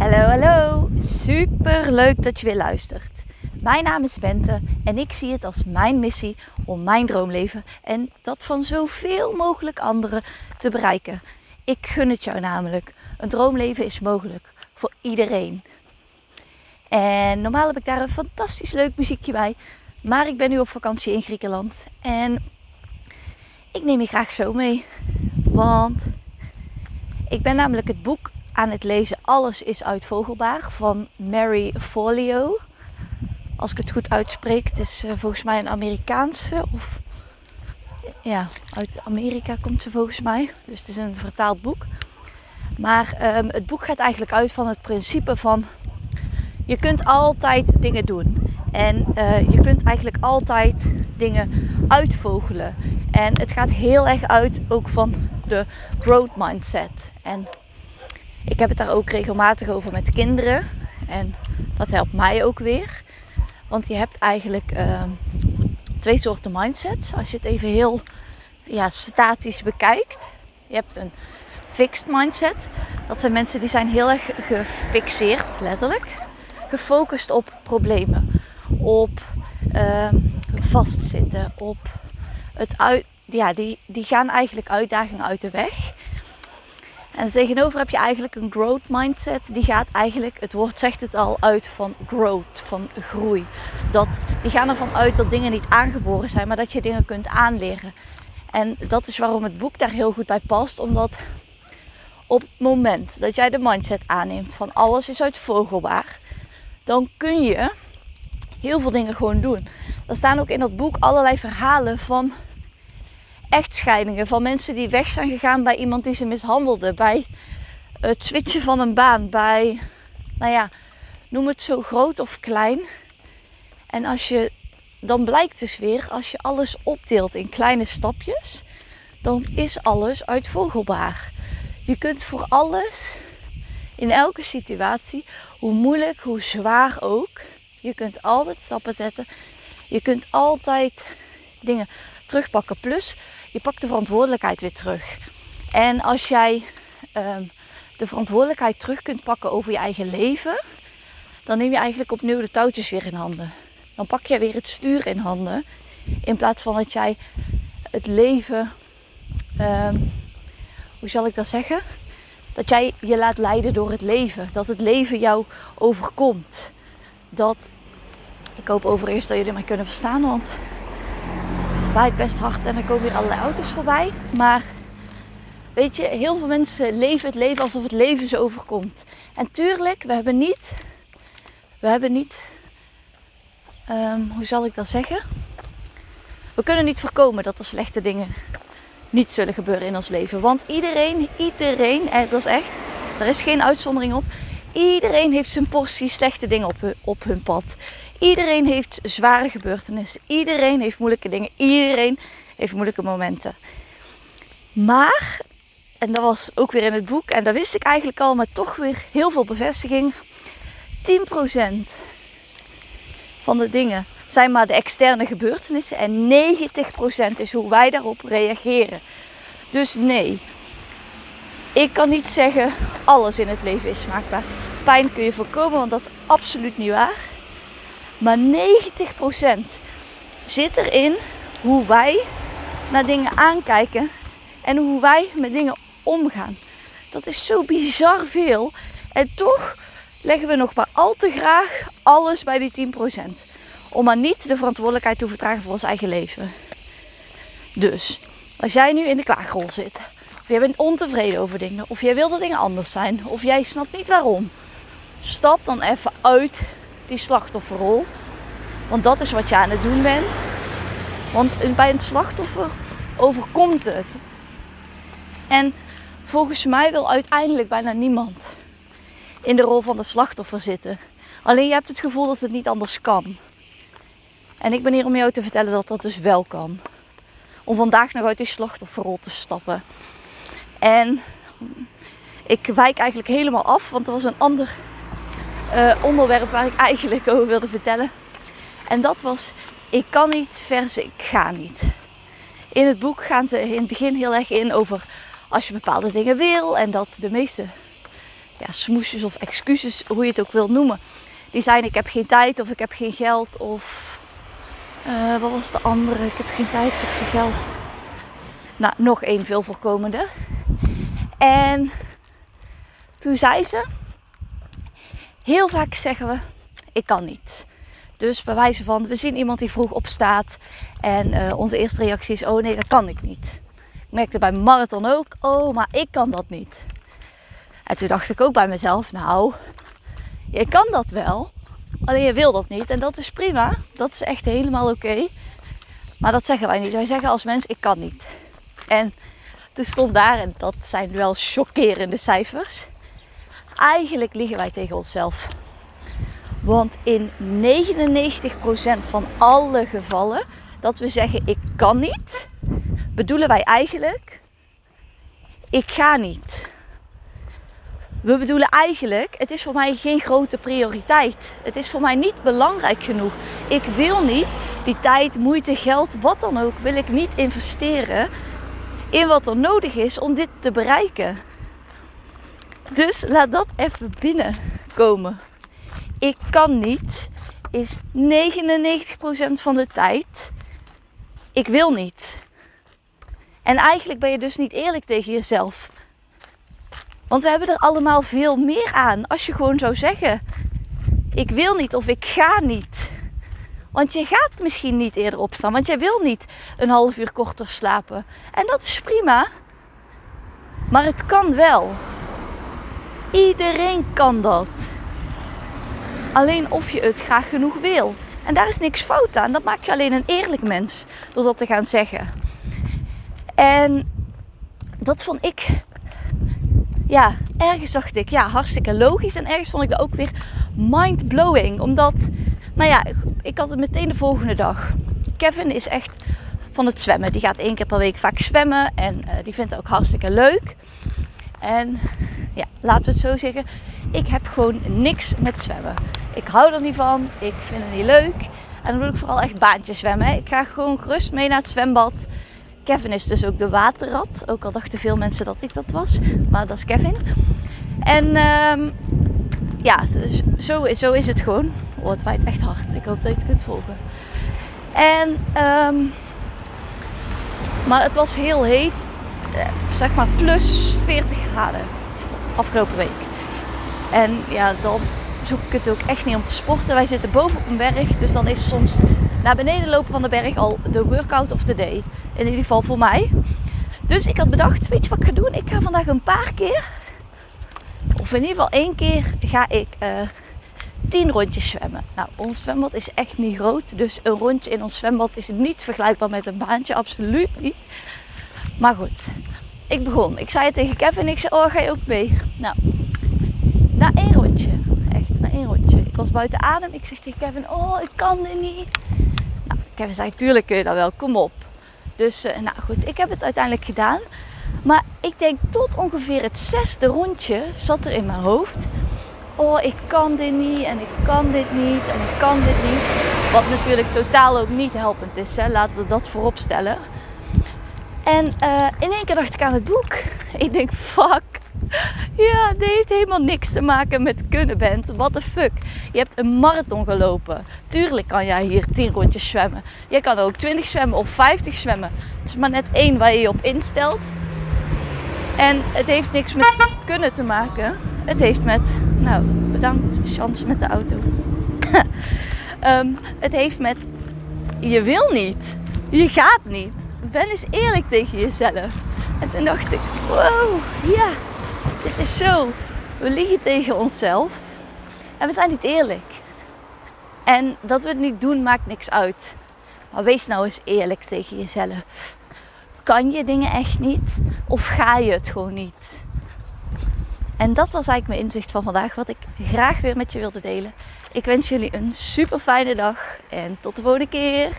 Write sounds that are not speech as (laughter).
Hallo, hallo. Super leuk dat je weer luistert. Mijn naam is Bente en ik zie het als mijn missie om mijn droomleven en dat van zoveel mogelijk anderen te bereiken. Ik gun het jou namelijk. Een droomleven is mogelijk voor iedereen. En normaal heb ik daar een fantastisch leuk muziekje bij, maar ik ben nu op vakantie in Griekenland en ik neem je graag zo mee. Want ik ben namelijk het boek aan het lezen Alles is uit Vogelbaar van Mary Folio. Als ik het goed uitspreek, het is uh, volgens mij een Amerikaanse of ja, uit Amerika komt ze volgens mij. Dus het is een vertaald boek. Maar um, het boek gaat eigenlijk uit van het principe van je kunt altijd dingen doen. En uh, je kunt eigenlijk altijd dingen uitvogelen. En het gaat heel erg uit ook van de growth mindset. En ik heb het daar ook regelmatig over met kinderen. En dat helpt mij ook weer. Want je hebt eigenlijk uh, twee soorten mindsets. Als je het even heel ja, statisch bekijkt. Je hebt een fixed mindset. Dat zijn mensen die zijn heel erg gefixeerd, letterlijk. Gefocust op problemen. Op uh, vastzitten. Op het uit, ja, die, die gaan eigenlijk uitdagingen uit de weg. En tegenover heb je eigenlijk een growth mindset. Die gaat eigenlijk, het woord zegt het al, uit van growth, van groei. Dat, die gaan ervan uit dat dingen niet aangeboren zijn, maar dat je dingen kunt aanleren. En dat is waarom het boek daar heel goed bij past. Omdat op het moment dat jij de mindset aanneemt van alles is uit vogelbaar, dan kun je heel veel dingen gewoon doen. Er staan ook in dat boek allerlei verhalen van echtscheidingen. Van mensen die weg zijn gegaan bij iemand die ze mishandelde. Bij het switchen van een baan. Bij, nou ja, noem het zo groot of klein. En als je, dan blijkt dus weer, als je alles opdeelt in kleine stapjes, dan is alles uitvogelbaar. Je kunt voor alles, in elke situatie, hoe moeilijk, hoe zwaar ook, je kunt altijd stappen zetten. Je kunt altijd dingen terugpakken. Plus, je pakt de verantwoordelijkheid weer terug. En als jij um, de verantwoordelijkheid terug kunt pakken over je eigen leven, dan neem je eigenlijk opnieuw de touwtjes weer in handen. Dan pak je weer het stuur in handen. In plaats van dat jij het leven, um, hoe zal ik dat zeggen? Dat jij je laat leiden door het leven. Dat het leven jou overkomt. Dat, ik hoop overigens dat jullie mij kunnen verstaan, want waait best hard en er komen weer allerlei auto's voorbij. Maar weet je, heel veel mensen leven het leven alsof het leven ze overkomt. En tuurlijk, we hebben niet, we hebben niet, um, hoe zal ik dat zeggen? We kunnen niet voorkomen dat er slechte dingen niet zullen gebeuren in ons leven. Want iedereen, iedereen, eh, dat is echt, er is geen uitzondering op. Iedereen heeft zijn portie slechte dingen op op hun pad. Iedereen heeft zware gebeurtenissen. Iedereen heeft moeilijke dingen. Iedereen heeft moeilijke momenten. Maar, en dat was ook weer in het boek, en dat wist ik eigenlijk al, maar toch weer heel veel bevestiging. 10% van de dingen zijn maar de externe gebeurtenissen en 90% is hoe wij daarop reageren. Dus nee, ik kan niet zeggen alles in het leven is smaakbaar. Pijn kun je voorkomen, want dat is absoluut niet waar. Maar 90% zit erin hoe wij naar dingen aankijken en hoe wij met dingen omgaan. Dat is zo bizar veel. En toch leggen we nog maar al te graag alles bij die 10%. Om maar niet de verantwoordelijkheid te vertragen voor ons eigen leven. Dus, als jij nu in de klaagrol zit, of jij bent ontevreden over dingen, of jij wil dat dingen anders zijn, of jij snapt niet waarom, stap dan even uit die slachtofferrol. Want dat is wat je aan het doen bent. Want bij een slachtoffer overkomt het. En volgens mij wil uiteindelijk bijna niemand in de rol van de slachtoffer zitten. Alleen je hebt het gevoel dat het niet anders kan. En ik ben hier om jou te vertellen dat dat dus wel kan. Om vandaag nog uit die slachtofferrol te stappen. En ik wijk eigenlijk helemaal af, want er was een ander uh, onderwerp waar ik eigenlijk over wilde vertellen. En dat was, ik kan niet versus ik ga niet. In het boek gaan ze in het begin heel erg in over als je bepaalde dingen wil en dat de meeste ja, smoesjes of excuses, hoe je het ook wil noemen. Die zijn ik heb geen tijd of ik heb geen geld of uh, wat was de andere? Ik heb geen tijd, ik heb geen geld. Nou, nog één veel voorkomende. En toen zei ze, heel vaak zeggen we, ik kan niet. Dus bij wijze van, we zien iemand die vroeg opstaat en uh, onze eerste reactie is, oh nee, dat kan ik niet. Ik merkte bij marathon ook, oh, maar ik kan dat niet. En toen dacht ik ook bij mezelf, nou, je kan dat wel, alleen je wil dat niet. En dat is prima, dat is echt helemaal oké. Maar dat zeggen wij niet. Wij zeggen als mens, ik kan niet. En toen stond daar, en dat zijn wel chockerende cijfers. Eigenlijk liegen wij tegen onszelf. Want in 99% van alle gevallen dat we zeggen ik kan niet, bedoelen wij eigenlijk ik ga niet. We bedoelen eigenlijk, het is voor mij geen grote prioriteit. Het is voor mij niet belangrijk genoeg. Ik wil niet die tijd, moeite, geld, wat dan ook, wil ik niet investeren in wat er nodig is om dit te bereiken. Dus laat dat even binnenkomen. Ik kan niet is 99% van de tijd ik wil niet. En eigenlijk ben je dus niet eerlijk tegen jezelf. Want we hebben er allemaal veel meer aan als je gewoon zou zeggen: Ik wil niet of ik ga niet. Want je gaat misschien niet eerder opstaan, want jij wil niet een half uur korter slapen. En dat is prima. Maar het kan wel. Iedereen kan dat. Alleen of je het graag genoeg wil. En daar is niks fout aan. Dat maakt je alleen een eerlijk mens door dat te gaan zeggen. En dat vond ik, ja, ergens dacht ik, ja, hartstikke logisch. En ergens vond ik dat ook weer mind-blowing. Omdat, nou ja, ik had het meteen de volgende dag. Kevin is echt van het zwemmen. Die gaat één keer per week vaak zwemmen. En uh, die vindt het ook hartstikke leuk. En ja, laten we het zo zeggen. Ik heb gewoon niks met zwemmen. Ik hou er niet van. Ik vind het niet leuk. En dan wil ik vooral echt baantjes zwemmen. Ik ga gewoon gerust mee naar het zwembad. Kevin is dus ook de waterrat. Ook al dachten veel mensen dat ik dat was. Maar dat is Kevin. En um, ja, dus zo, zo is het gewoon. Oh, het waait echt hard. Ik hoop dat je het kunt volgen. En, um, maar het was heel heet. Eh, zeg maar plus 40 graden afgelopen week. En ja, dan zoek ik het ook echt niet om te sporten. Wij zitten boven op een berg, dus dan is soms naar beneden lopen van de berg al de workout of the day. In ieder geval voor mij. Dus ik had bedacht, weet je wat ik ga doen? Ik ga vandaag een paar keer, of in ieder geval één keer, ga ik uh, tien rondjes zwemmen. Nou, ons zwembad is echt niet groot, dus een rondje in ons zwembad is niet vergelijkbaar met een baantje, absoluut niet. Maar goed, ik begon. Ik zei tegen Kevin, ik zei, oh ga je ook mee? Nou, na één rondje ik was buiten adem. Ik zeg tegen Kevin, oh, ik kan dit niet. Nou, Kevin zei, tuurlijk kun je dat wel, kom op. Dus, uh, nou goed, ik heb het uiteindelijk gedaan. Maar ik denk tot ongeveer het zesde rondje zat er in mijn hoofd. Oh, ik kan dit niet en ik kan dit niet en ik kan dit niet. Wat natuurlijk totaal ook niet helpend is, hè? laten we dat voorop stellen. En uh, in één keer dacht ik aan het boek. Ik denk, fuck, ja, dit heeft helemaal niks te maken met kunnen bent. What the fuck. Je hebt een marathon gelopen. Tuurlijk kan jij hier 10 rondjes zwemmen. Je kan ook 20 zwemmen of 50 zwemmen. Het is maar net één waar je je op instelt. En het heeft niks met kunnen te maken. Het heeft met, nou bedankt, chance met de auto. um, (laughs) het heeft met, je wil niet. Je gaat niet. Ben eens eerlijk tegen jezelf. En toen dacht ik, wow, ja, dit is zo. We liegen tegen onszelf en we zijn niet eerlijk. En dat we het niet doen maakt niks uit. Maar wees nou eens eerlijk tegen jezelf. Kan je dingen echt niet of ga je het gewoon niet? En dat was eigenlijk mijn inzicht van vandaag, wat ik graag weer met je wilde delen. Ik wens jullie een super fijne dag en tot de volgende keer.